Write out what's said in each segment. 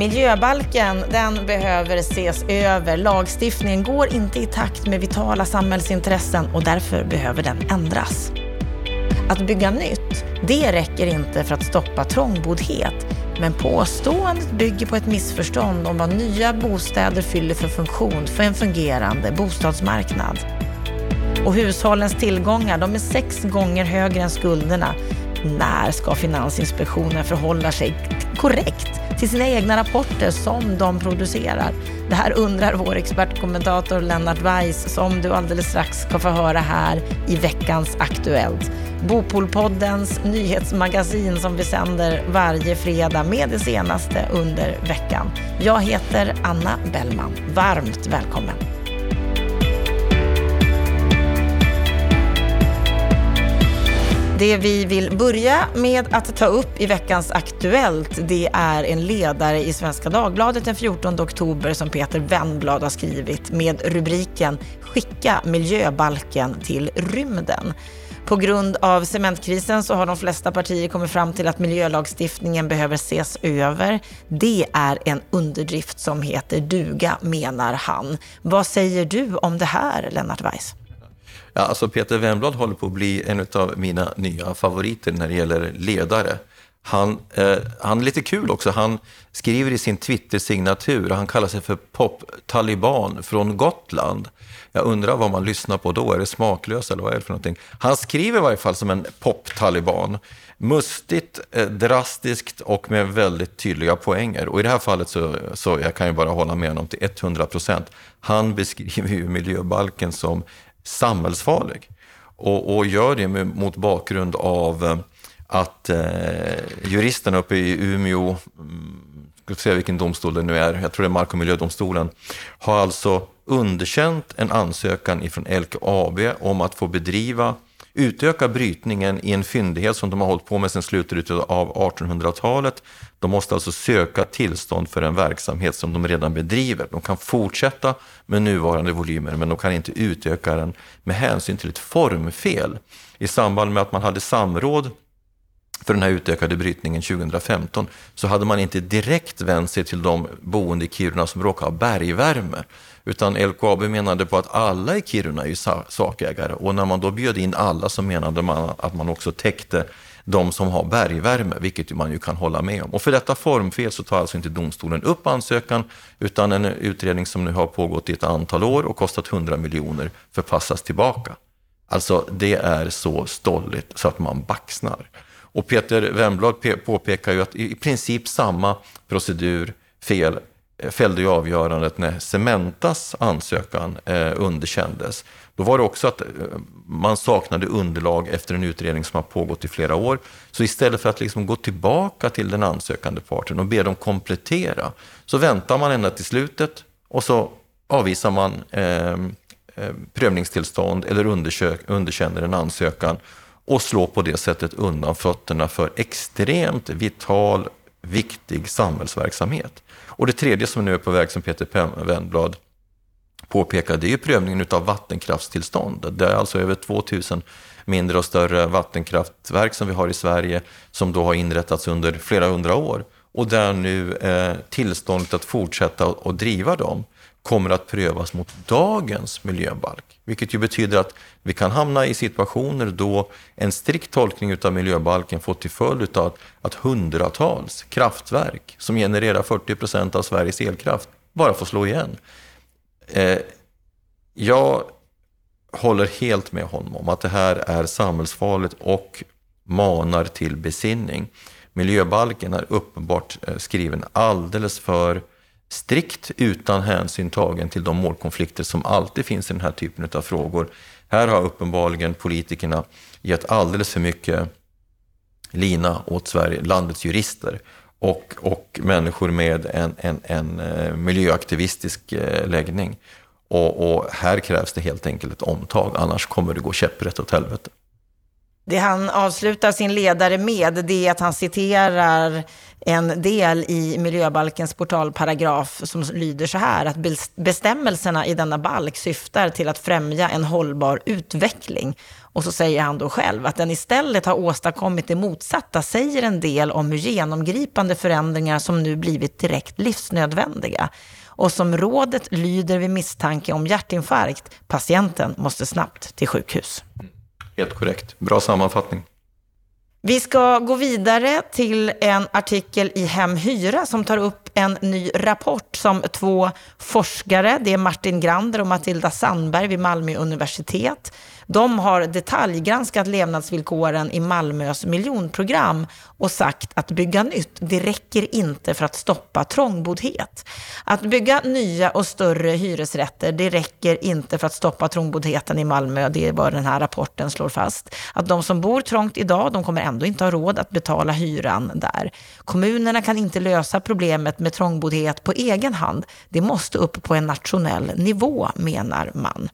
Miljöbalken den behöver ses över. Lagstiftningen går inte i takt med vitala samhällsintressen och därför behöver den ändras. Att bygga nytt, det räcker inte för att stoppa trångboddhet. Men påståendet bygger på ett missförstånd om vad nya bostäder fyller för funktion för en fungerande bostadsmarknad. Och hushållens tillgångar, de är sex gånger högre än skulderna. När ska Finansinspektionen förhålla sig korrekt till sina egna rapporter som de producerar. Det här undrar vår expertkommentator Lennart Weiss som du alldeles strax ska få höra här i veckans Aktuellt. Bopolpoddens nyhetsmagasin som vi sänder varje fredag med det senaste under veckan. Jag heter Anna Bellman. Varmt välkommen! Det vi vill börja med att ta upp i veckans Aktuellt, det är en ledare i Svenska Dagbladet den 14 oktober som Peter Wennblad har skrivit med rubriken “Skicka miljöbalken till rymden”. På grund av cementkrisen så har de flesta partier kommit fram till att miljölagstiftningen behöver ses över. Det är en underdrift som heter duga, menar han. Vad säger du om det här, Lennart Weiss? Ja, alltså Peter Wemblad håller på att bli en av mina nya favoriter när det gäller ledare. Han, eh, han är lite kul också. Han skriver i sin Twitter-signatur, han kallar sig för pop-taliban från Gotland. Jag undrar vad man lyssnar på då, är det smaklös eller vad är det för någonting? Han skriver i varje fall som en pop-taliban. Mustigt, eh, drastiskt och med väldigt tydliga poänger. Och i det här fallet så, så jag kan jag bara hålla med honom till 100 procent. Han beskriver ju miljöbalken som samhällsfarlig. Och, och gör det med, mot bakgrund av eh, att eh, juristerna uppe i Umeå, mm, ska se vilken domstol det nu är, jag tror det är Mark och miljödomstolen, har alltså underkänt en ansökan ifrån LKAB om att få bedriva utöka brytningen i en fyndighet som de har hållit på med sedan slutet av 1800-talet. De måste alltså söka tillstånd för en verksamhet som de redan bedriver. De kan fortsätta med nuvarande volymer, men de kan inte utöka den med hänsyn till ett formfel. I samband med att man hade samråd för den här utökade brytningen 2015 så hade man inte direkt vänt sig till de boende i Kiruna som råkar ha bergvärme. Utan LKAB menade på att alla i Kiruna är ju sakägare och när man då bjöd in alla så menade man att man också täckte de som har bergvärme, vilket man ju kan hålla med om. Och för detta formfel så tar alltså inte domstolen upp ansökan, utan en utredning som nu har pågått i ett antal år och kostat 100 miljoner förpassas tillbaka. Alltså, det är så stolligt så att man baxnar. Och Peter Wemblad påpekar ju att i princip samma procedur fel eh, fällde ju avgörandet när Cementas ansökan eh, underkändes. Då var det också att eh, man saknade underlag efter en utredning som har pågått i flera år. Så istället för att liksom gå tillbaka till den ansökande parten och be dem komplettera, så väntar man ända till slutet och så avvisar man eh, eh prövningstillstånd eller underkänner en ansökan och slår på det sättet undan fötterna för extremt vital, viktig samhällsverksamhet. Och det tredje som nu är på väg, som Peter Wennblad påpekade, det är ju prövningen av vattenkraftstillstånd. Det är alltså över 2000 mindre och större vattenkraftverk som vi har i Sverige som då har inrättats under flera hundra år. Och där nu eh, tillståndet att fortsätta och driva dem kommer att prövas mot dagens miljöbalk. Vilket ju betyder att vi kan hamna i situationer då en strikt tolkning av miljöbalken får till följd av att hundratals kraftverk som genererar 40 procent av Sveriges elkraft bara får slå igen. Eh, jag håller helt med honom om att det här är samhällsfarligt och manar till besinning. Miljöbalken är uppenbart eh, skriven alldeles för strikt utan hänsyn tagen till de målkonflikter som alltid finns i den här typen av frågor. Här har uppenbarligen politikerna gett alldeles för mycket lina åt Sverige, landets jurister och, och människor med en, en, en eh, miljöaktivistisk eh, läggning. Och, och, här krävs det helt enkelt ett omtag, annars kommer det gå käpprätt åt helvete. Det han avslutar sin ledare med det är att han citerar en del i miljöbalkens portalparagraf som lyder så här, att bestämmelserna i denna balk syftar till att främja en hållbar utveckling. Och så säger han då själv att den istället har åstadkommit det motsatta, säger en del om hur genomgripande förändringar som nu blivit direkt livsnödvändiga. Och som rådet lyder vid misstanke om hjärtinfarkt, patienten måste snabbt till sjukhus. Helt korrekt. Bra sammanfattning. Vi ska gå vidare till en artikel i Hemhyra som tar upp en ny rapport som två forskare, det är Martin Grander och Matilda Sandberg vid Malmö universitet, de har detaljgranskat levnadsvillkoren i Malmös miljonprogram och sagt att bygga nytt, det räcker inte för att stoppa trångboddhet. Att bygga nya och större hyresrätter, det räcker inte för att stoppa trångboddheten i Malmö. Det är vad den här rapporten slår fast. Att de som bor trångt idag, de kommer ändå inte ha råd att betala hyran där. Kommunerna kan inte lösa problemet med trångboddhet på egen hand. Det måste upp på en nationell nivå, menar man.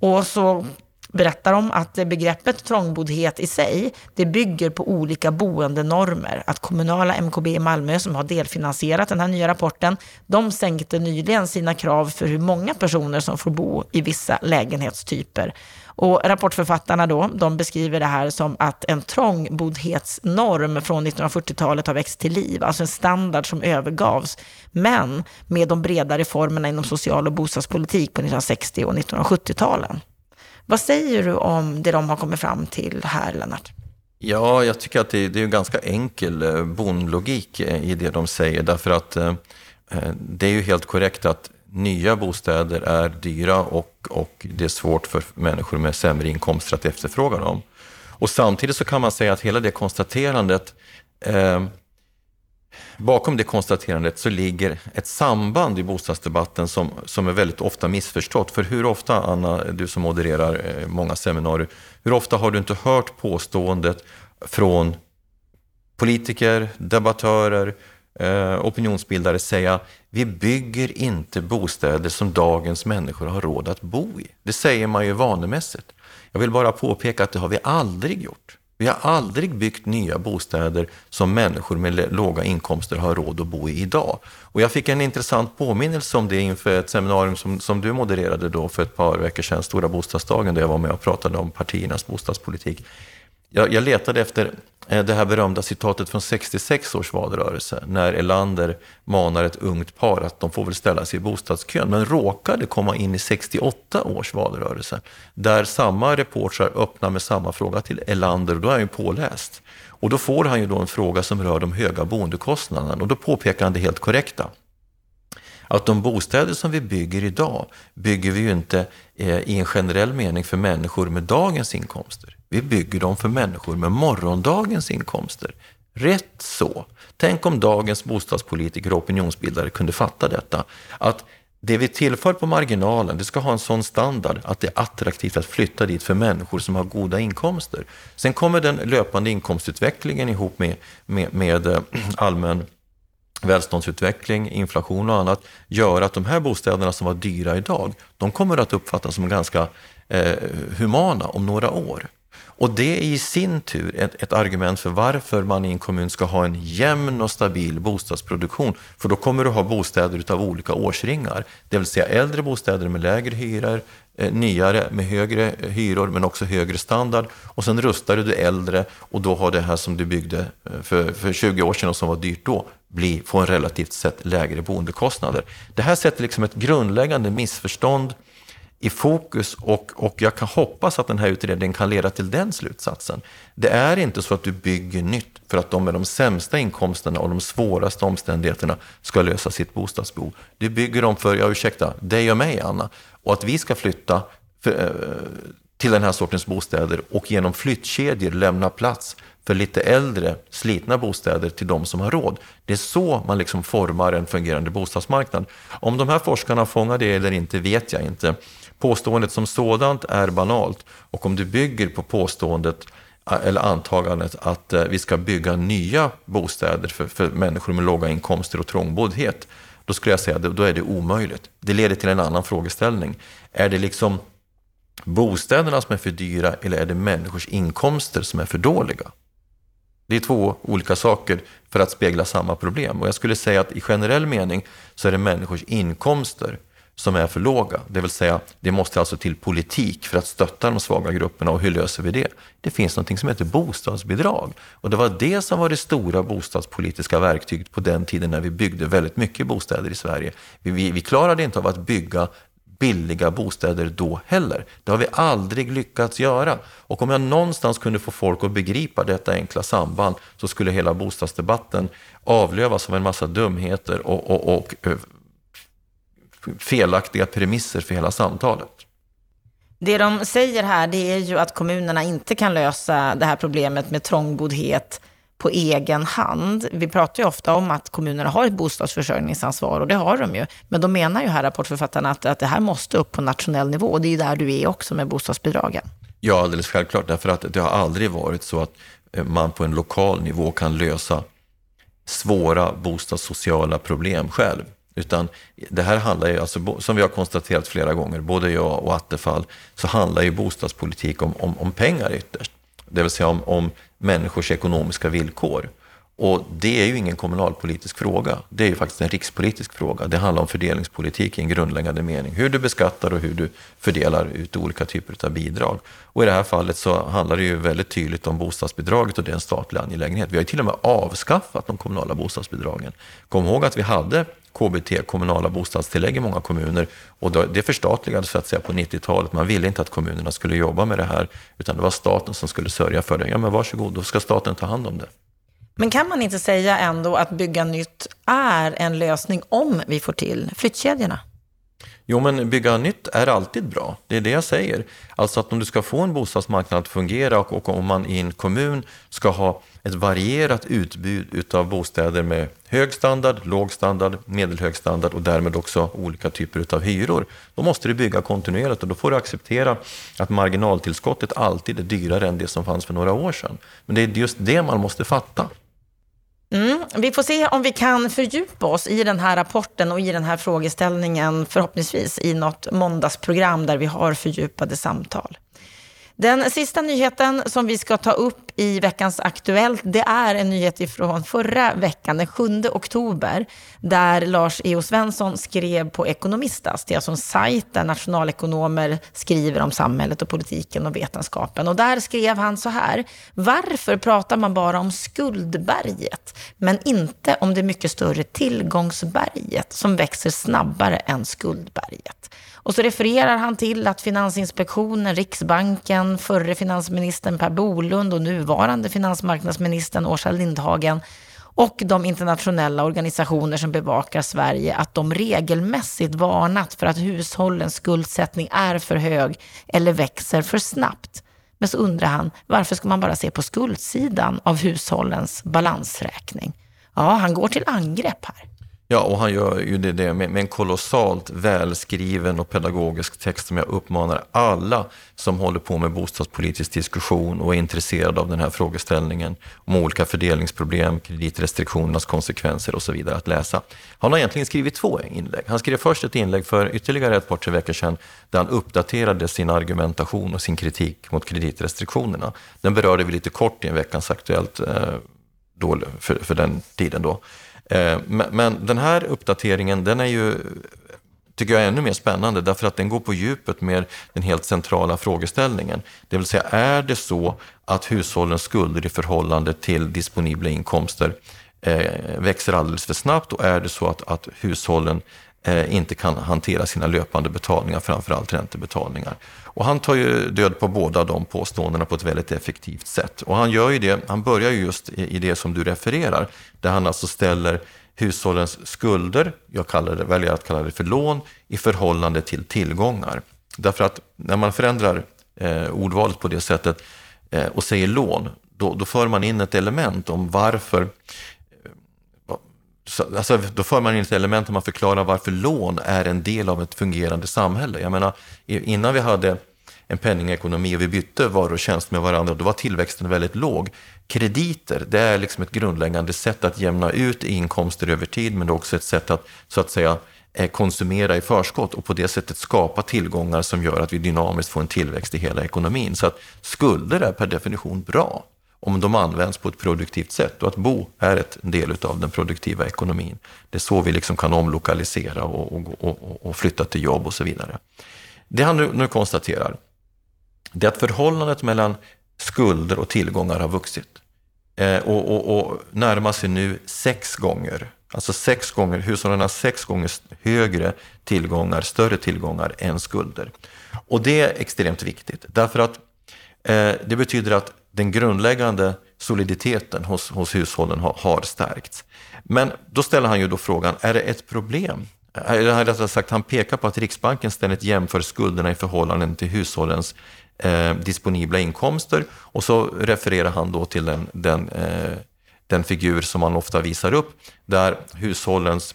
Och så berättar om att begreppet trångboddhet i sig, det bygger på olika boendenormer. Att kommunala MKB i Malmö, som har delfinansierat den här nya rapporten, de sänkte nyligen sina krav för hur många personer som får bo i vissa lägenhetstyper. Och rapportförfattarna då, de beskriver det här som att en trångboddhetsnorm från 1940-talet har växt till liv, alltså en standard som övergavs, men med de breda reformerna inom social och bostadspolitik på 1960 och 1970-talen. Vad säger du om det de har kommit fram till här, Lennart? Ja, jag tycker att det, det är en ganska enkel bonlogik bondlogik eh, i det de säger, därför att eh, eh, det är ju helt korrekt att nya bostäder är dyra och, och det är svårt för människor med sämre inkomster att efterfråga dem. Och samtidigt så kan man säga att hela det konstaterandet eh, Bakom det konstaterandet så ligger ett samband i bostadsdebatten som, som är väldigt ofta missförstått. För hur ofta, Anna, du som modererar eh, många seminarier, hur ofta har du inte hört påståendet från politiker, debattörer, eh, opinionsbildare säga vi bygger inte bostäder som dagens människor har råd att bo i. Det säger man ju vanemässigt. Jag vill bara påpeka att det har vi aldrig gjort. Vi har aldrig byggt nya bostäder som människor med låga inkomster har råd att bo i idag. Och jag fick en intressant påminnelse om det inför ett seminarium som, som du modererade då för ett par veckor sedan, Stora bostadsdagen, där jag var med och pratade om partiernas bostadspolitik. Jag, jag letade efter eh, det här berömda citatet från 66 års valrörelse när Elander manar ett ungt par att de får väl ställa sig i bostadskön, men råkade komma in i 68 års valrörelse där samma reportrar öppnar med samma fråga till Elander och då är han ju påläst. Och då får han ju då en fråga som rör de höga boendekostnaderna och då påpekar han det helt korrekta att de bostäder som vi bygger idag bygger vi ju inte eh, i en generell mening för människor med dagens inkomster. Vi bygger dem för människor med morgondagens inkomster. Rätt så. Tänk om dagens bostadspolitiker och opinionsbildare kunde fatta detta. Att det vi tillför på marginalen, det ska ha en sån standard att det är attraktivt att flytta dit för människor som har goda inkomster. Sen kommer den löpande inkomstutvecklingen ihop med, med, med eh, allmän välståndsutveckling, inflation och annat gör att de här bostäderna som var dyra idag, de kommer att uppfattas som ganska eh, humana om några år. Och det är i sin tur ett, ett, argument för varför man i en kommun ska ha en jämn och stabil bostadsproduktion. För då kommer du ha bostäder av olika årsringar. Det vill säga äldre bostäder med lägre hyror, eh, nyare med högre eh, hyror men också högre standard. Och sen rustar du äldre och då har det här som du byggde eh, för, för 20 år sedan och som var dyrt då, bli, få en relativt sett lägre boendekostnader. Det här sätter liksom ett grundläggande missförstånd i fokus och, och jag kan hoppas att den här utredningen kan leda till den slutsatsen. Det är inte så att du bygger nytt för att de med de sämsta inkomsterna och de svåraste omständigheterna ska lösa sitt bostadsbehov. Du bygger dem för, ja ursäkta, dig och mig Anna, och att vi ska flytta för, eh, till den här sortens bostäder och genom flyttkedjor lämna plats för lite äldre, slitna bostäder till de som har råd. Det är så man liksom formar en fungerande bostadsmarknad. Om de här forskarna fångar det eller inte vet jag inte. Påståendet som sådant är banalt och om du bygger på påståendet eh, eller antagandet att eh, vi ska bygga nya bostäder för, för människor med låga inkomster och trångboddhet, då skulle jag säga att då är det omöjligt. Det leder till en annan frågeställning. Är det liksom bostäderna som är för dyra eller är det människors inkomster som är för dåliga? Det är två olika saker för att spegla samma problem. Och jag skulle säga att i generell mening så är det människors inkomster som är för låga. Det vill säga, det måste alltså till politik för att stötta de svaga grupperna. Och hur löser vi det? Det finns något som heter bostadsbidrag. Och det var det som var det stora bostadspolitiska verktyget på den tiden när vi byggde väldigt mycket bostäder i Sverige. Vi, vi, vi klarade inte av att bygga billiga bostäder då heller. Det har vi aldrig lyckats göra. Och om jag någonstans kunde få folk att begripa detta enkla samband så skulle hela bostadsdebatten avlövas av en massa dumheter och, och, och eh, felaktiga premisser för hela samtalet. Det de säger här det är ju att kommunerna inte kan lösa det här problemet med trångboddhet på egen hand. Vi pratar ju ofta om att kommunerna har ett bostadsförsörjningsansvar och det har de ju. Men de menar ju här, rapportförfattarna, att, att det här måste upp på nationell nivå och det är ju där du är också med bostadsbidragen. Ja, alldeles självklart, därför att det har aldrig varit så att eh, man på en lokal nivå kan lösa svåra bostadssociala problem själv. Utan det här handlar ju, alltså, som vi har konstaterat flera gånger, både jag och Attefall, så handlar ju bostadspolitik om, om, om pengar ytterst. Det vill säga om, om människors ekonomiska villkor. Och det är ju ingen kommunalpolitisk fråga. Det är ju faktiskt en rikspolitisk fråga. Det handlar om fördelningspolitik i en grundläggande mening. Hur du beskattar och hur du fördelar ut olika typer av bidrag. Och i det här fallet så handlar det ju väldigt tydligt om bostadsbidraget och det är en statlig angelägenhet. Vi har ju till och med avskaffat de kommunala bostadsbidragen. Kom ihåg att vi hade KBT, kommunala bostadstillägg i många kommuner. Och det förstatligades så att säga på 90-talet. Man ville inte att kommunerna skulle jobba med det här, utan det var staten som skulle sörja för det. Ja, men varsågod, då ska staten ta hand om det. Men kan man inte säga ändå att bygga nytt är en lösning om vi får till flyttkedjorna? Jo, men bygga nytt är alltid bra. Det är det jag säger. Alltså att om du ska få en bostadsmarknad att fungera och, och om man i en kommun ska ha ett varierat utbud utav bostäder med hög standard, låg standard, medelhög standard och därmed också olika typer av hyror. Då måste du bygga kontinuerligt och då får du acceptera att marginaltillskottet alltid är dyrare än det som fanns för några år sedan. Men det är just det man måste fatta. Mm, vi får se om vi kan fördjupa oss i den här rapporten och i den här frågeställningen, förhoppningsvis i något måndagsprogram där vi har fördjupade samtal. Den sista nyheten som vi ska ta upp i veckans Aktuellt, det är en nyhet ifrån förra veckan, den 7 oktober, där Lars E.O. Svensson skrev på Ekonomistas. Det är alltså en sajt där nationalekonomer skriver om samhället och politiken och vetenskapen. Och där skrev han så här, varför pratar man bara om skuldberget, men inte om det mycket större tillgångsberget som växer snabbare än skuldberget? Och så refererar han till att Finansinspektionen, Riksbanken, förre finansministern Per Bolund och nuvarande finansmarknadsministern Åsa Lindhagen och de internationella organisationer som bevakar Sverige att de regelmässigt varnat för att hushållens skuldsättning är för hög eller växer för snabbt. Men så undrar han, varför ska man bara se på skuldsidan av hushållens balansräkning? Ja, han går till angrepp här. Ja, och han gör ju det, det med, med, en kolossalt välskriven och pedagogisk text som jag uppmanar alla som håller på med bostadspolitisk diskussion och är intresserade av den här frågeställningen om olika fördelningsproblem, kreditrestriktionernas konsekvenser och så vidare att läsa. Han har egentligen skrivit två inlägg. Han skrev först ett inlägg för ytterligare ett par, tre veckor sedan där han uppdaterade sin argumentation och sin kritik mot kreditrestriktionerna. Den berörde vi lite kort i en veckans Aktuellt eh, då, för, för den tiden då. Eh, men den här uppdateringen, den är ju tycker jag är ännu mer spännande därför att den går på djupet med den helt centrala frågeställningen. Det vill säga, är det så att hushållens skulder i förhållande till disponibla inkomster eh, växer alldeles för snabbt och är det så att, att hushållen Eh, inte kan hantera sina löpande betalningar, framförallt räntebetalningar. Och han tar ju död på båda de påståendena på ett väldigt effektivt sätt. Och han gör ju det, han börjar ju just i, i det som du refererar, där han alltså ställer hushållens skulder, jag kallar det, väljer att kalla det för lån, i förhållande till tillgångar. Därför att när man förändrar eh, ordvalet på det sättet eh, och säger lån, då, då för man in ett element om varför alltså, då för man in ett element där man förklarar varför lån är en del av ett fungerande samhälle. Jag menar, innan vi hade en penningekonomi och vi bytte varor och tjänster med varandra, då var tillväxten väldigt låg. Krediter, det är liksom ett grundläggande sätt att jämna ut inkomster över tid, men det är också ett sätt att, så att säga, eh, konsumera i förskott och på det sättet skapa tillgångar som gör att vi dynamiskt får en tillväxt i hela ekonomin. Så att skulder är per definition bra om de används på ett produktivt sätt. Och att bo är ett del av den produktiva ekonomin. Det är så vi liksom kan omlokalisera och, och, och, och flytta till jobb och så vidare. Det han nu, nu konstaterar, det är att förhållandet mellan skulder och tillgångar har vuxit. Eh, och, och, och närmar sig nu sex gånger. Alltså sex gånger, hushållen har sex gånger högre tillgångar, större tillgångar än skulder. Och det är extremt viktigt, därför att Eh, det betyder att den grundläggande soliditeten hos, hos hushållen har, har stärkts. Men då ställer han ju då frågan, är det ett problem? Eh, eller rättare sagt, han pekar på att Riksbanken ständigt jämför skulderna i förhållande till hushållens eh, disponibla inkomster och så refererar han då till den, den, eh, den figur som man ofta visar upp där hushållens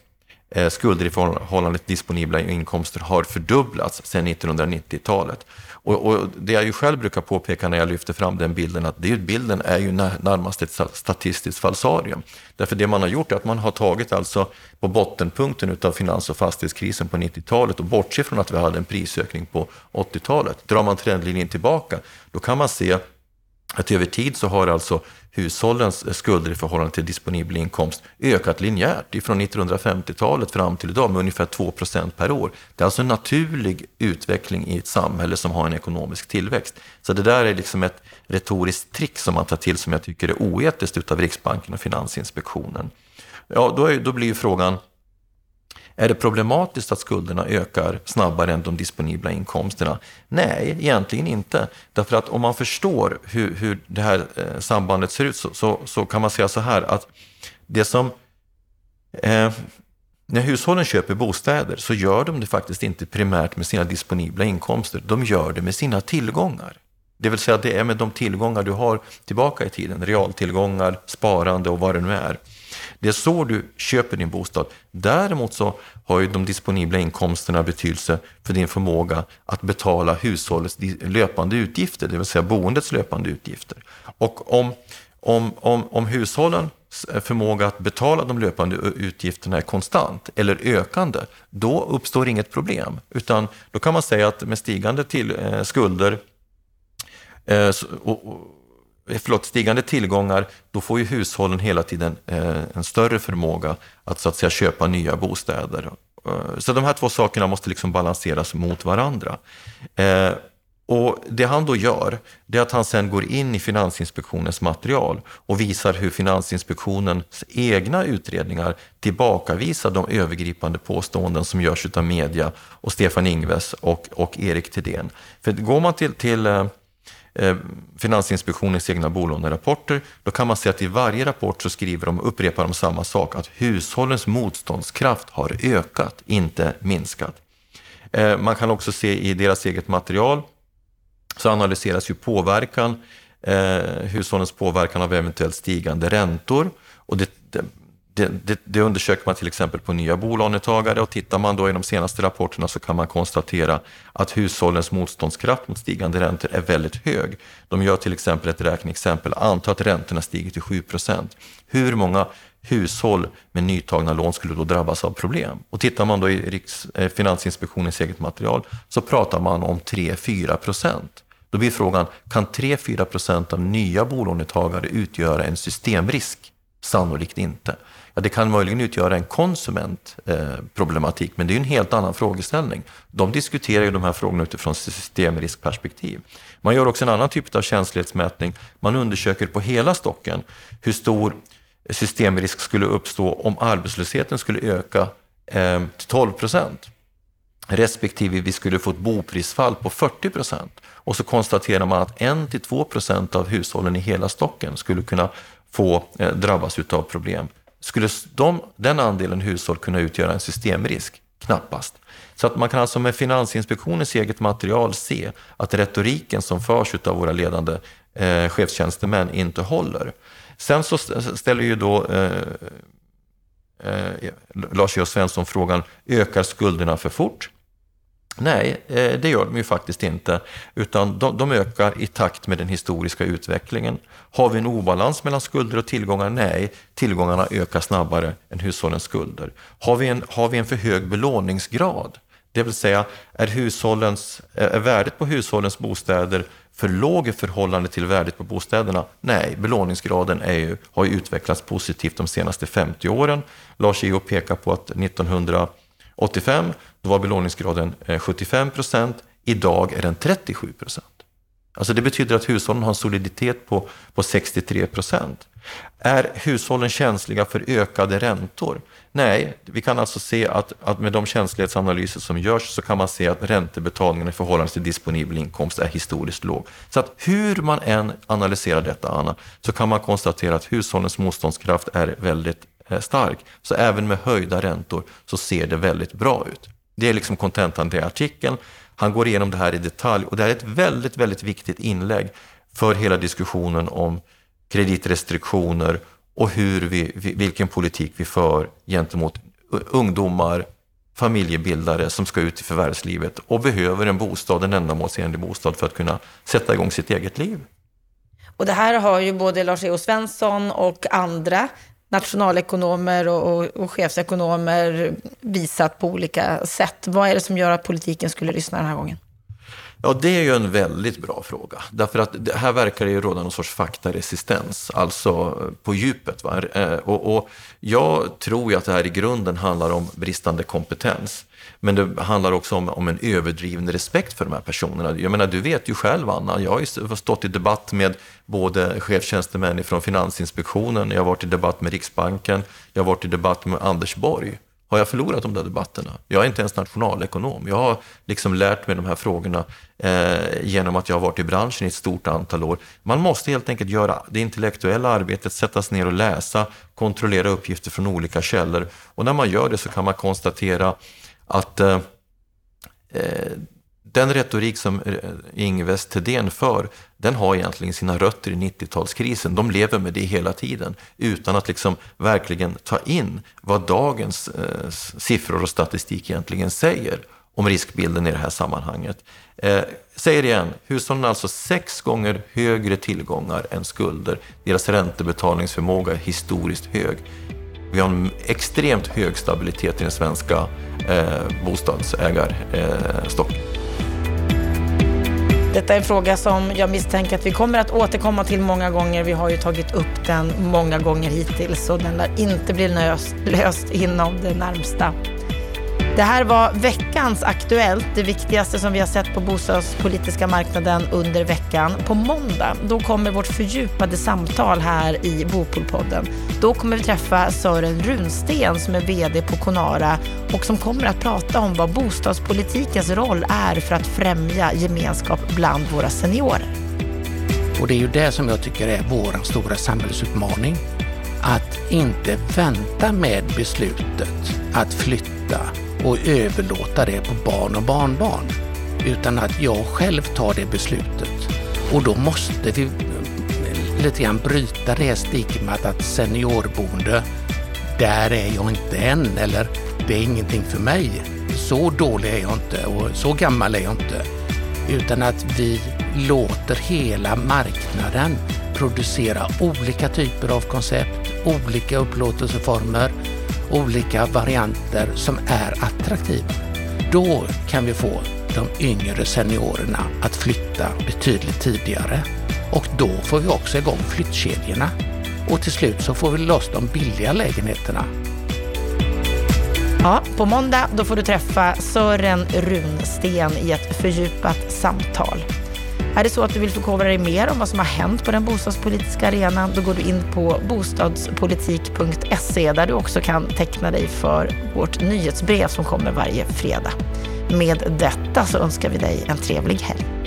eh, skulder i förhållande till disponibla inkomster har fördubblats sedan 1990-talet. Och, och, det jag ju själv brukar påpeka när jag lyfter fram den bilden, att det, bilden är ju närmast ett statistiskt falsarium. Därför det man har gjort är att man har tagit alltså på bottenpunkten av finans och fastighetskrisen på 90-talet och bortse från att vi hade en prisökning på 80-talet. Drar man trendlinjen tillbaka, då kan man se att över tid så har alltså hushållens skulder i förhållande till disponibel inkomst ökat linjärt ifrån 1950-talet fram till idag med ungefär 2% per år. Det är alltså en naturlig utveckling i ett samhälle som har en ekonomisk tillväxt. Så det där är liksom ett retoriskt trick som man tar till som jag tycker är oetiskt utav Riksbanken och Finansinspektionen. Ja, då, är, då blir ju frågan, är det problematiskt att skulderna ökar snabbare än de disponibla inkomsterna? Nej, egentligen inte. Därför att om man förstår hur, hur det här eh, sambandet ser ut så, så, så, kan man säga så här att det som eh, när hushållen köper bostäder så gör de det faktiskt inte primärt med sina disponibla inkomster. De gör det med sina tillgångar. Det vill säga det är med de tillgångar du har tillbaka i tiden, realtillgångar, sparande och vad det nu är. Det är så du köper din bostad. Däremot så har ju de disponibla inkomsterna betydelse för din förmåga att betala hushållets löpande utgifter, det vill säga boendets löpande utgifter. Och om, om, om, om hushållens förmåga att betala de löpande utgifterna är konstant eller ökande, då uppstår inget problem. Utan då kan man säga att med stigande till, eh, skulder eh, och, och Eh, förlåt, stigande tillgångar, då får ju hushållen hela tiden eh, en större förmåga att så att säga köpa nya bostäder. Eh, så de här två sakerna måste liksom balanseras mot varandra. Eh, och det han då gör, det är att han sen går in i Finansinspektionens material och visar hur Finansinspektionens egna utredningar tillbakavisar de övergripande påståenden som görs av media och Stefan Ingves och, och Erik Thedéen. För går man till, till Eh, Eh, Finansinspektionens egna bolånerapporter, då kan man se att i varje rapport så skriver de, upprepar de samma sak, att hushållens motståndskraft har ökat, inte minskat. Eh, man kan också se i deras eget material, så analyseras ju påverkan, eh, hushållens påverkan av eventuellt stigande räntor. Och det, det, det, det, undersöker man till exempel på nya bolånetagare och tittar man då i de senaste rapporterna så kan man konstatera att hushållens motståndskraft mot stigande räntor är väldigt hög. De gör till exempel ett räkneexempel, anta att räntorna stiger till 7 procent. Hur många hushåll med nytagna lån skulle då drabbas av problem? Och tittar man då i Riks, eh, Finansinspektionens eget material så pratar man om 3-4 procent. Då blir frågan, kan 3-4 procent av nya bolånetagare utgöra en systemrisk? Sannolikt inte. Ja, det kan möjligen utgöra en konsumentproblematik, eh, men det är en helt annan frågeställning. De diskuterar ju de här frågorna utifrån systemriskperspektiv. Man gör också en annan typ av känslighetsmätning. Man undersöker på hela stocken hur stor systemrisk skulle uppstå om arbetslösheten skulle öka eh, till 12 procent respektive vi skulle få ett boprisfall på 40 procent. Och så konstaterar man att 1-2 procent av hushållen i hela stocken skulle kunna få eh, drabbas av problem. Skulle de, den andelen hushåll kunna utgöra en systemrisk? Knappast. Så att man kan alltså med Finansinspektionens eget material se att retoriken som förs av våra ledande eh, chefstjänstemän inte håller. Sen så ställer ju då eh, eh, Lars E. Svensson frågan, ökar skulderna för fort? Nej, eh, det gör de ju faktiskt inte, utan de, de, ökar i takt med den historiska utvecklingen. Har vi en obalans mellan skulder och tillgångar? Nej, tillgångarna ökar snabbare än hushållens skulder. Har vi en, har vi en för hög belåningsgrad? Det vill säga, är, hushållens, eh, är värdet på hushållens bostäder för låg i förhållande till värdet på bostäderna? Nej, belåningsgraden är ju, har ju utvecklats positivt de senaste 50 åren. Lars Eo pekar på att 85, då var belåningsgraden eh, 75 procent. Idag är den 37 procent. Alltså det betyder att hushållen har en soliditet på, på 63 procent. Är hushållen känsliga för ökade räntor? Nej, vi kan alltså se att, att med de känslighetsanalyser som görs så kan man se att räntebetalningen i förhållande till disponibel inkomst är historiskt låg. Så att hur man än analyserar detta, Anna, så kan man konstatera att hushållens motståndskraft är väldigt Eh, stark. Så även med höjda räntor så ser det väldigt bra ut. Det är liksom kontentan till artikeln. Han går igenom det här i detalj och det här är ett väldigt, väldigt viktigt inlägg för hela diskussionen om kreditrestriktioner och hur vi, vilken politik vi för gentemot ungdomar, familjebildare som ska ut i förvärvslivet och behöver en bostad, en ändamålsenlig bostad för att kunna sätta igång sitt eget liv. Och det här har ju både Lars E.O. Svensson och andra nationalekonomer och, och, och chefsekonomer visat på olika sätt. Vad är det som gör att politiken skulle lyssna den här gången? Ja, det är ju en väldigt bra fråga. Därför att det här verkar det ju råda någon sorts faktaresistens, alltså eh, på djupet. Va? Eh, och, och jag tror ju att det här i grunden handlar om bristande kompetens. Men det handlar också om, om, en överdriven respekt för de här personerna. Jag menar, du vet ju själv, Anna, jag har ju stått i debatt med både chefstjänstemän från Finansinspektionen, jag har varit i debatt med Riksbanken, jag har varit i debatt med Anders Borg. Har jag förlorat de där debatterna? Jag är inte ens nationalekonom. Jag har liksom lärt mig de här frågorna eh, genom att jag har varit i branschen i ett stort antal år. Man måste helt enkelt göra det intellektuella arbetet, sätta sig ner och läsa, kontrollera uppgifter från olika källor. Och när man gör det så kan man konstatera att eh, eh den retorik som eh, Ingves Thedéen för, den har egentligen sina rötter i 90-talskrisen. De lever med det hela tiden utan att liksom verkligen ta in vad dagens eh, siffror och statistik egentligen säger om riskbilden i det här sammanhanget. Eh, säger igen, hushållen har alltså sex gånger högre tillgångar än skulder. Deras räntebetalningsförmåga är historiskt hög. Vi har en extremt hög stabilitet i den svenska eh, bostadsägarstocken. Eh, detta är en fråga som jag misstänker att vi kommer att återkomma till många gånger. Vi har ju tagit upp den många gånger hittills och den lär inte bli löst, löst inom det närmsta det här var veckans Aktuellt, det viktigaste som vi har sett på bostadspolitiska marknaden under veckan. På måndag då kommer vårt fördjupade samtal här i Bopolpodden. Då kommer vi träffa Sören Runsten som är VD på Conara och som kommer att prata om vad bostadspolitikens roll är för att främja gemenskap bland våra seniorer. Och det är ju det som jag tycker är vår stora samhällsutmaning. Att inte vänta med beslutet att flytta och överlåta det på barn och barnbarn, utan att jag själv tar det beslutet. Och då måste vi eh, lite grann bryta det stigmat att seniorboende, där är jag inte än eller det är ingenting för mig. Så dålig är jag inte och så gammal är jag inte. Utan att vi låter hela marknaden producera olika typer av koncept, olika upplåtelseformer olika varianter som är attraktiva. Då kan vi få de yngre seniorerna att flytta betydligt tidigare och då får vi också igång flyttkedjorna. Och till slut så får vi loss de billiga lägenheterna. Ja, på måndag då får du träffa Sören Runsten i ett fördjupat samtal. Är det så att du vill förkovra dig mer om vad som har hänt på den bostadspolitiska arenan, då går du in på bostadspolitik.se där du också kan teckna dig för vårt nyhetsbrev som kommer varje fredag. Med detta så önskar vi dig en trevlig helg.